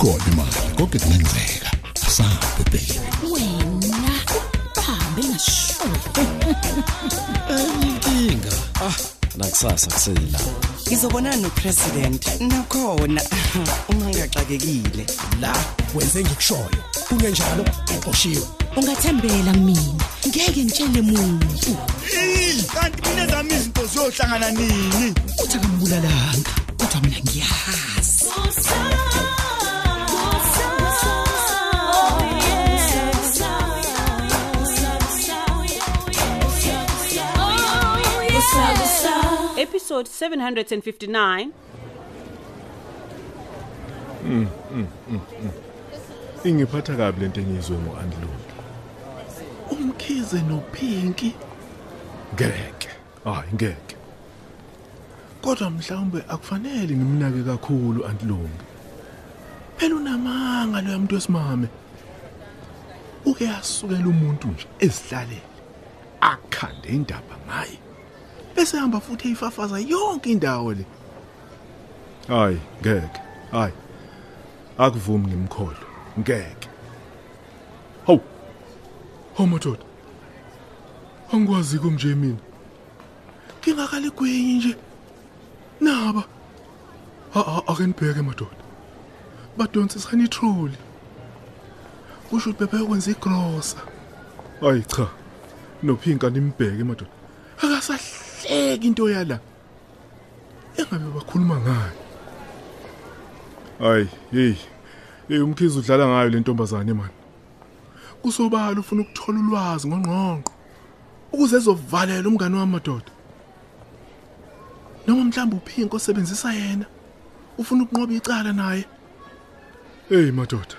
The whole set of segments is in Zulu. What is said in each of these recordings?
ikhona imali konke kungenzeka asabe baby wena bahambe ngasho inkinga ah nakusasa kusela ngizobonana nopresident. Nakhona. Uma ngiyaxakekile. La wenze ngikushoyo. Kungenjalo uqoshiwe ungathembela mina. Ngeke ngitshele muntu. Kanti mina zami izinto ziyohlangana nini? Uthi akambulalanga kodwa mina ngiyazi Episode 759 ingiphatha kabi lento engizwe ngoandlula umkhize nopinki ngeke. Hayi ngeke. Kodwa mhlawumbe akufanele ngimnake kakhulu antilungi phela unamanga lo muntu wesimame. Uke asukela umuntu nje ezihlalele akhande indaba ngaye. Bese hamba futhi eyifafaza yonke indawo le. Hayi ngeke. Hayi. Akuvumi ngimkholo ngeke. Hawu. Hawu madoda. Angikwazi kumnje mina. Ngingakaligwenyi nje. Naba. A- a- ake nibheke madoda. Badonsisana itroli kusho ukuthi bebekwenza igrosa hayi cha. Nophinka nimbheke madoda? Akasahleki into yala. Engabe bakhuluma ngayo. Hayi hey hey umkhizi udlala ngayo le ntombazane man. Kusobala ufuna ukuthola ulwazi ngongqongqo ukuze ezovalela umngane wami madoda. Noma mhlawumbe uphinko osebenzisa yena ufuna ukunqoba icala naye. Hey madoda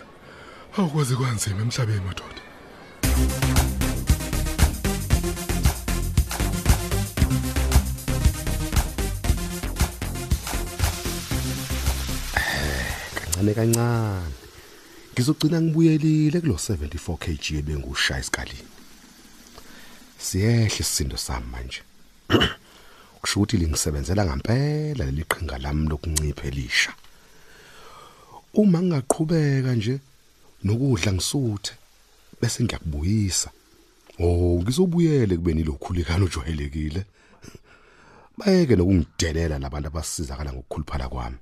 awukwazi kwanzima emhlabeni madoda. Kancane kancane. Ngizogcina ngibuyelile kulo 74 kg ebengushaya esikalini. Siyehle isisindo sami manje. Kusho ukuthi lingisebenzela ngempela leli qhinga lami lokuncipha elisha. Uma ngingaqhubeka nje nokudla ngisuthe bese ngiyakubuyisa. Oh ngizobuyele kubeni lokhulikana ojwayelekile? Bayeke nokungidelela labantu abasizakala ngokukhuluphala kwami.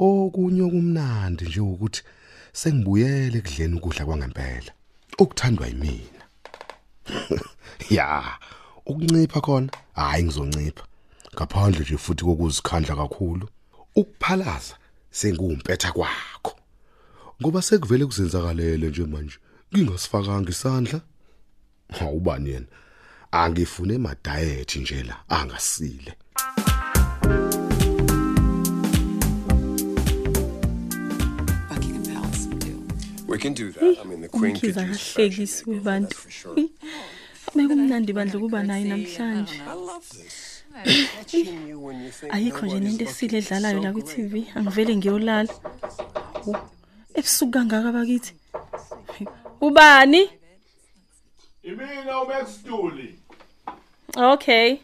Okunye okumnandi nje ukuthi sengibuyele ekudleni ukudla kwangempela. Okuthandwa yimina. Ya ukuncipha khona hayi ngizoncipha. Ngaphandle nje futhi kokuzikhandla kakhulu. Ukuphalaza sengumpetha kwakho. Ngoba sekuvele kuzenzakalele nje manje. Ngingasifakanga isandla. Awubani yena? Angifune ma diet nje la angasile. buckingham love this. Watching you when you think ayikho nje nento esile edlalayo la ku-tv angivele ngiyolala. Ebusuku kangaka bakithi? Ubani? Imina uMaxstuli okay.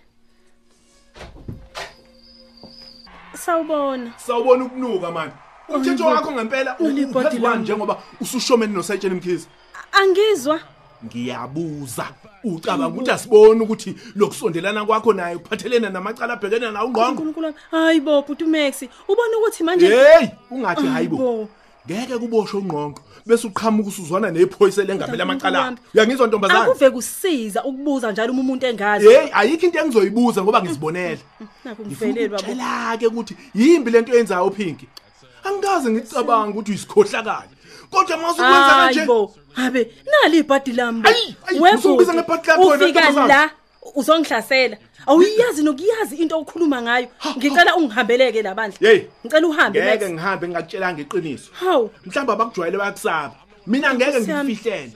Sawubona. Sawubona ukunuka manje umthetho wakho ngempela Leli body uphathi lami. njengoba usushomeni noSayitshela Mkhize angizwa ngiyabuza ucabanga ukuthi asiboni ukuthi lokusondelana kwakho naye kuphathelene namacala abhekene nawo ungqongo unkulunkulu wami hayi bo bhuti umaxi ubona ukuthi manje hey ungathi hayibo Hayibo. ngeke kuboshwe ungqonqo bese uqhamuka usuzwana nephoyisa lengamela amacala Wami. uyangizwa ntombazana akuve kusiza ukubuza njalo uma umuntu engazi hey ayikho into engizoyibuza ngoba ngizibonela naku ngifuna ngivelelwa bo ukutshela ke ukuthi yimbi lento yenzayo uphinki angikaze ngicabanga ukuthi uyisikhohlakala kodwa mase ukwenza kanje hayibo habe nali ibhadi lami bo. Ayi, ayi, Webhuti, usubiza ngebhadi lakho wena, ufika ntombazana. la uzongihlasela. Awuyazi nokuyazi into okhuluma ngayo. Ngicela ungihambeleke labandla hey ngicela uhambe ngeke Max. ngihambe ngingatshelanga iqiniso. Hawu. Mhlawumbe abakujwayele bayakusaba. Mina ngeke Nkosi yami. ngifihlele.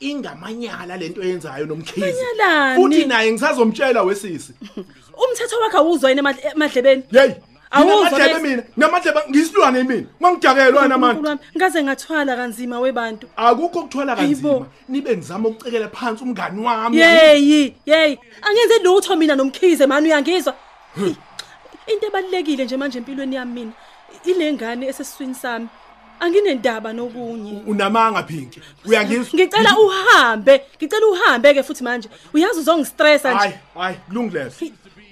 Ingamanyala lento yenzayo nomkhizi Manyalani? futhi naye ngisazomtshela wesisi. Umthetho wakhe awuzwa yena emadle- emadlebeni? Hey Awuzwa, namadlebe Max. mina namadlebe ngisilwane mina ngangidakelwa Unkulunkulu namanje wami, ngaze ngathwala kanzima webantu. Akukho ukuthwala kanzima. Hayibo. nibe ngizama ukucekela phansi umngani wami. Yeyi yeyi. Angenze lutho mina nomkhize mani uyangizwa? Into ebalulekile nje manje empilweni yami mina ile ngane esesiswini sami. Anginendaba nokunye. Unamanga phinki uyangizwa? Ngicela uhambe ngicela uhambe ke futhi manje. Uyazi uzongistressa hayi nje hayi kulungileso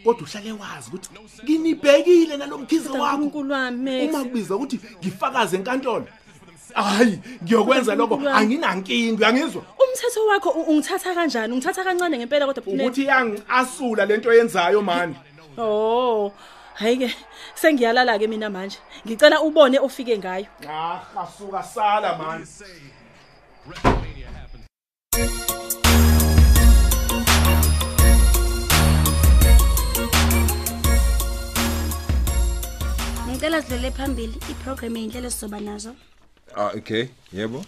kodwa uhlale wazi ukuthi nginibhekile nalomkhize wakho. uNkulunkulu wami uma kubiza ukuthi ngifakaze enkantolo hayi ngiyokwenza lokho Unkulunkulu wami. anginankinga uyangizwa? Umthetho wakho u- ungithatha kanjani? Ungithatha kancane ngempela kodwa Phumlani. ukuthi yangiasula lento yenzayo mani oh hayi ke sengiyalala ke mina manje. Ngicela ubone ofike ngayo. Ah asuka sala mani ngicela sidlule phambili iprogram eyinhlelo esizoba nazo Ah okay, yebo.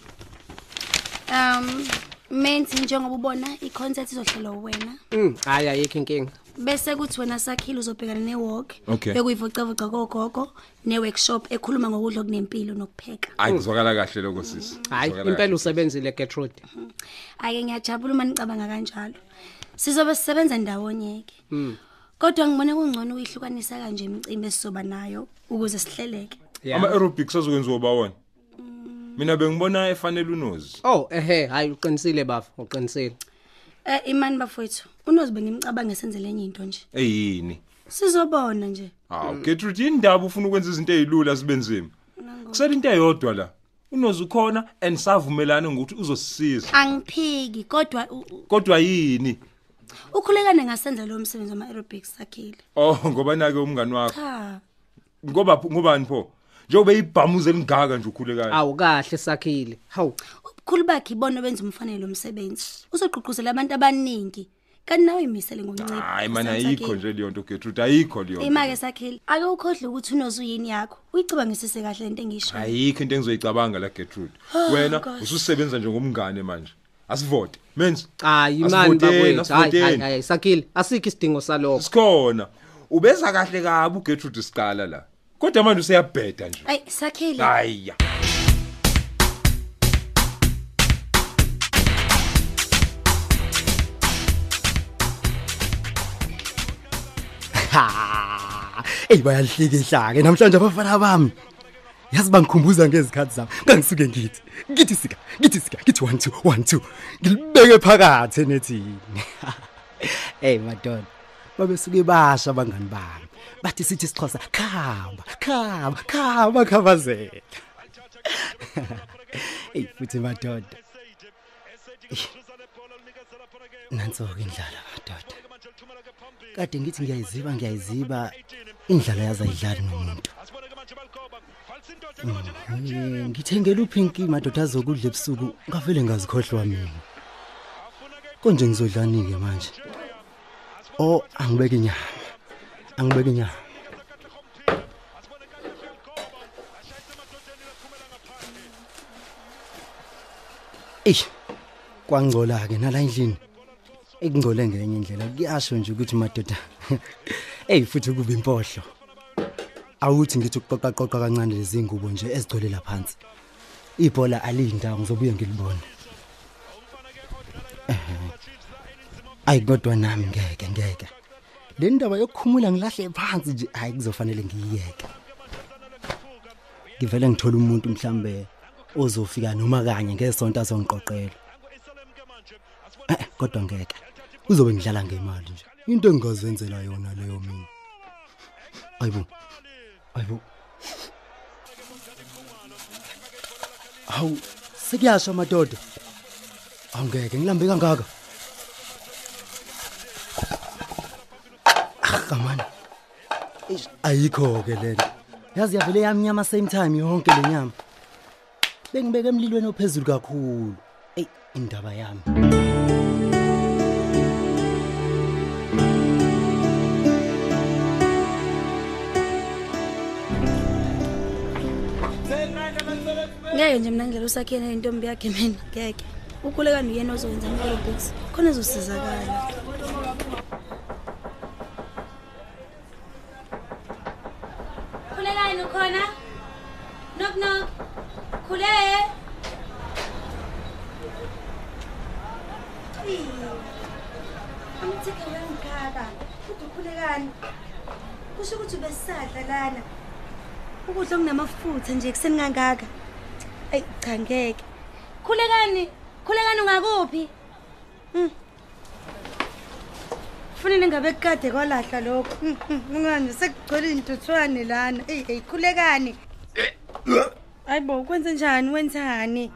um menzi njengoba ubona i-concert izohlelwa wena Mm, hayi ayikho inkinga. bese kuthi wena sakhile uzobhekana ne-walk Okay. bekuyivocavoca kogogo ne-workshop ekhuluma ngokudla okunempilo nokupheka Hayi kuzwakala kahle lokho sisi. Hayi Kuzwakala impela usebenzile Gertrude. ake ngiyajabula uma nicabanga kanjalo sizobe sisebenza ndawonye-ke Mm. Kodwa ngibone kungcono uyihlukanisa kanje imicimbi esizoba nayo ukuze sihleleke kahle. Ama aerobics azokwenziwa bawona. Mina bengibona efanele unozi. Oh ehe hayi uqinisile bafa uqinisile. um imani bafowethu unozi bengimcabanga senzele enye into nje Eyini? sizobona nje Ah, Gertrude indaba ufuna ukwenza izinto ezilula sibenzima. Kusele into eyodwa la. Unozi ukhona and savumelana ngokuthi uzosisiza. angiphiki kodwa u- u- Kodwa yini? Ukhulekane ngasenza lo msebenzi wama-aerobics sakhile Oh, ngoba nake umngani wakho. cha Ngoba ngobani pho? Njengoba ibhamuze elingaka nje ukhulekayo. Awu kahle sakhile. Hawu ubukhulu bakhe ibona benza umfanele umsebenzi uzogqugquzela abantu abaningi kanti nawe imisele ngokuncipha Hayi mana ayikho nje leyo nto Gertrude, ayikho leyo. nto. ima-ke sakhile ake ukhohlwe ukuthi unozi uyini yakho uyicabangisise kahle lento engishoyo ayikho into engizoyicabanga la Gertrude Oh, wena gosh. ususebenza njengomngane manje asivote menzi hayi imani Asivoteni, bakwethu. Hayi hayi asivoteni. hayi sakhile asikho isidingo salokho. sikhona ubeza kahle kabi uGertrude siqala la kodwa manje useyabheda nje ayi sakhile hayiya Ha! Ey bayalihlikihla ke namhlanje abafana bami. Yazi bangikhumbuza ngezikhathi zami. Ngangisuke ngithi. Ngithi sika, ngithi sika, ngithi 1 2 1 2. Ngilibeke phakathi enethini. Ey madonna. Babesuke basha abangani bami. Bathi sithi sixhosa khamba, khamba, khamba khabazela. Ey futhi madonna. Nanso-ke indlala madoda. Kade ngithi ngiyayiziba ngiyayiziba indlala yaza ayidlali nomuntu. Mhm, Ngithengela uphinki madoda azokudla ebusuku ngavele ngazikhohlwa mina. Konje ngizodlani ke manje? Oh angibeke inyama. Angibeke inyama. Eish kwangcola ke nala endlini. Ekungcole ngenye indlela kuyasho nje ukuthi madoda. Ey futhi kuba impohlo. Awuthi ngithi ukuqoqa qoqa kancane lezi ngubo nje ezigcolela phansi. Ibhola alindawo ngizobuye ngilibone. Ehhe. Ayi kodwa nami ngeke ngeke. Le ndaba yokukhumula ngilahle phansi nje hayi kuzofanele ngiyiyeke. Ngivele ngithola umuntu mhlambe ozofika noma kanye ngesonto azongiqoqela. Eh kodwa ngeke. Uzobe ngidlala ngemali nje. Into engingazenzela yona leyo mina. Ayibo. Ayibo. Hawu, sekuyasha madoda. Angeke ngilambe kangaka. Ah, come on. Eish, ayikho ke lento. Yazi yavele yamnyama same time yonke lenyama. Bengibeka emlilweni ophezulu kakhulu. Ey, indaba yami. Ngeke nje mina ngidlela usakhile nentombi yakhe mina ngeke. Ukhulekani uyena ozowenza ama-aerobics khona ezosizakala. Khulekani ukhona? Knock knock. Khule. Amthike wengikaka uthi ukhulekani kusho ukuthi ubesisadla lana. Ukudla okunamafutha nje kuseni kangaka. Ey cha ngeke. Khulekani, khulekani ungakuphi? Mm. Kufanele ngabe kade kwalahla lokho. Mm, mm, Ngani sekugcwele intuthwane lana. Ey hey khulekani. Hayibo kwenze njani wenzani?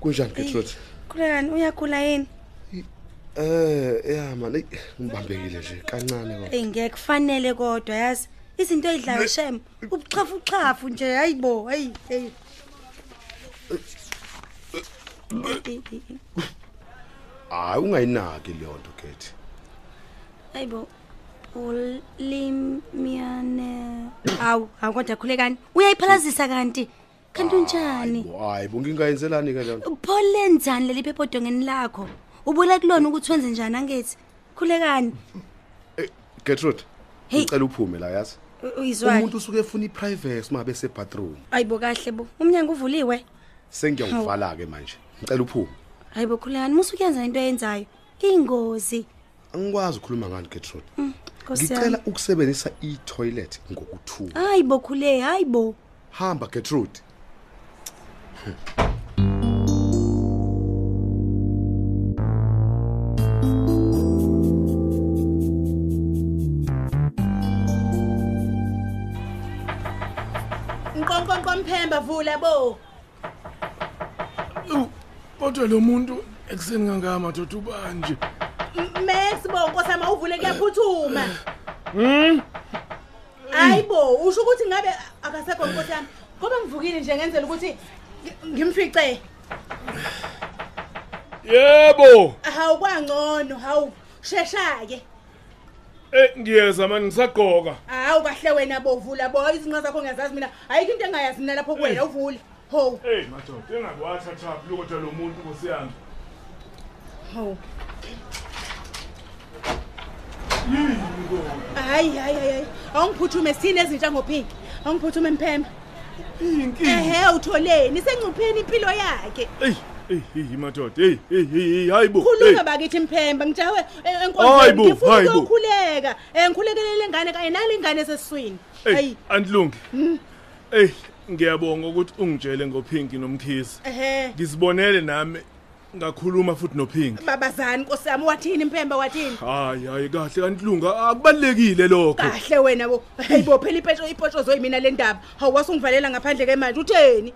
kunjani Gertrude Khulekani uyakhula yini? eh yeah man ey, ngibambekile nje kancane kodwa Ey ngeke kufanele kodwa yazi. Izinto ezidlayo shem. Ubuchafu uchafu nje hayibo. Hey hey. hayi ungayinaki leyo nto Kate Hayibo. Ulimiane. Awu, akodwa khulekani. Uyayiphalazisa kanti. Kanti unjani? hayi bungingayenzelani ke leyo Pholenzani leli phepho dongeni lakho? Ubula kulona ukuthi wenze njani angethi? Khulekani. Gertrude Hey. ngicela uphume la yazi Uyizwani? umuntu usuke efuna iprivacy mabe sebathroom Ayibo kahle bo. Umnyango uvuliwe. sengiyakuvala ke manje ngicela uphume Hayibo khulekani, musukuyenza into eyenzayo. Ingozi. angikwazi ukukhuluma ngani Gertrude Mm, Nkosi ngicela yami. ukusebenzisa i-toilet ngokuthula Hayibo khule, hayibo. hamba Gertrude Nkonkonko mphemba vula bo. kodwa lo muntu ekuseni kangaka madoda ubanje Max bo nkosama uvule kuyaphuthuma. Hmm? Hayibo, usho ukuthi ngabe akasekho nkosi yami. Ngoba ngivukile nje ngenzela ukuthi ngi- ngimfice. yebo Hawu kwangcono, hawu shesha ke. Eh ngiyeza manje ngisagqoka Hawu kahle wena bo vula bo izinqa zakho ngiyazazi mina. Ayikho into engayazi mina lapho kuwena uvule. Ho. hey madoda engabe wathatha lokho lo muntu kusiyami Hawu. Hayi hayi hayi. Awungiphuthume sine ezintsha ngopink. Awungiphuthume mphemba. Ehe utholeni sencupheni impilo yakhe. hey hey hey madoda hey hey hey hayibo Khuluma bakithi mphemba ngijawe Hayi enkonzweni bo, ngifuna hayi bo. ukukhuleka. Eh ngikhulekelele ngane kanye nalengane sesiswini. hey Hayi. antlungi Mm. hey ngiyabonga ukuthi ungitshele ngophinki nomkhisi Ehe. ngizibonele nami ngakhuluma futhi nophinki Babazani Nkosi yami wathini mphemba wathini? hayi hayi kahle kantlunga akubalekile lokho Kahle wena bo. Hayibo phela ipetrol ipetrol zoyimina le ndaba. Hawu wasungivalela ngaphandle kemanje utheni?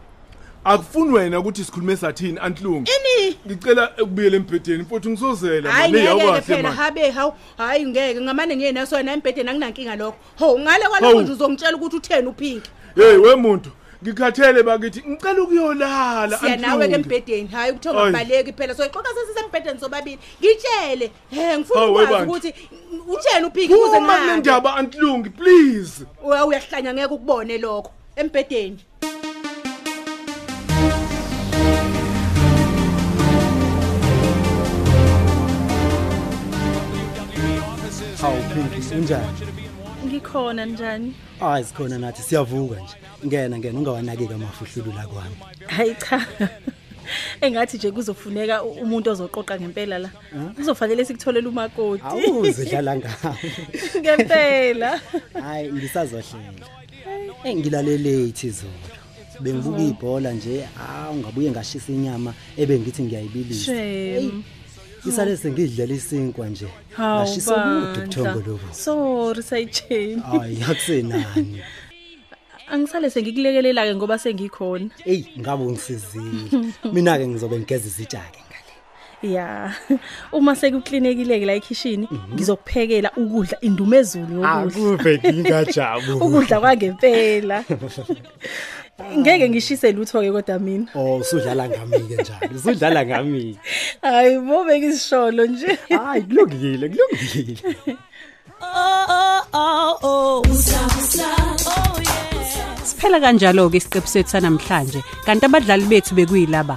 Akufuni wena ukuthi sikhulume sathini antlungi Ini? ngicela ukubuyela embhedeni futhi ngisozela manje awukahle phela habe hawu hayi ngeke ngamane ngiye naso na embhedeni anginankinga lokho. Ho ngale kwalokho nje uzongitshela ukuthi utheni upink. hey we muntu ngikhathele bakithi ngicela ukuyolala Siya nawe ke embhedeni hayi kuthonga Hayi. kubaleki phela so ixoxa sesisembhedeni sobabili. Ngitshele he ngifuna ukwazi ukuthi utheni upink ukuze uma kule ngihambe. ndaba antlungi please Uya uyahlanya ngeke ukubone lokho embhedeni. Hawu Pinky unjani? Ngikhona njani? Hayi sikhona nathi siyavuka nje. Ngena ngena ungawanakeki amafuhlulu la kwami. Hayi cha. Engathi nje kuzofuneka umuntu ozoqoqa ngempela la. Kuzofanele sikutholele umakoti. Awuzidlala ngawo. Ngempela. Hayi ngisazohlela. Eh ngilale late izolo. Bengibuka ibhola nje, ah ungabuye ngashisa inyama ebengithi ngiyayibilisa. Shame. Isale sengidlela isinkwa nje. Hawu, Ngashisa kude Bandla. ubuthongo lobo. Sorry sayitsheni. Hayi akusenani. Angisale sengikulekelela ke ngoba sengikhona. Ey ngabe ungisizile. Mina ke ngizobe ngigeza izitshake. Ya. Uma sekuklinekile la ekhishini, ngizokuphekela ukudla indumezulu yokudla. Akube ngingajabula. Ukudla kwangempela. Ngeke ngishise lutho ke kodwa mina. Oh usudlala ngami ke njalo. Usudlala ngami. Hayi bobe ngisisholo nje. Hayi kulungile, kulungile. Oh oh oh busa busa oh yeah Siphela kanjalo ke isiqebu sethu namhlanje kanti abadlali bethu bekuyilaba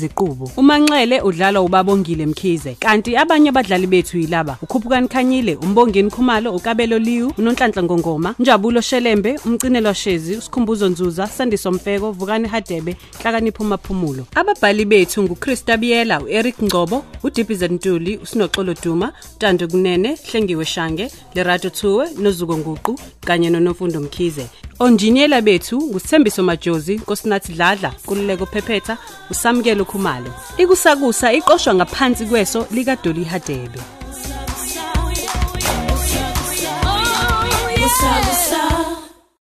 Ziqubo uManxele udlala uBabongile Mkhize kanti abanye abadlali bethu yilaba. uKhuphukani Khanyile uMbongeni Khumalo uKabelo Liwu uNonhlanhla Ngongoma Njabulo Shelembe umcinelwa Shezi uSikhumbuzo Nzuza Sandiso Mfeko Vukani Hadebe Hlakanipho Maphumulo ababhali bethu nguChrista Biyela uEric Ngcobo uDibize Ntuli uSinoxolo Duma Tando Kunene Hlengiwe Shange Lerato Thuwe noZuko Nguqu kanye noNofundo Mkhize. Onjiniyela bethu ngusithembiso majozi nkosinathi dladla kululeko phephetha usamukelo khumalo. Ikusakusa iqoshwa ngaphansi kweso likadoli hadebe. Kusa kusa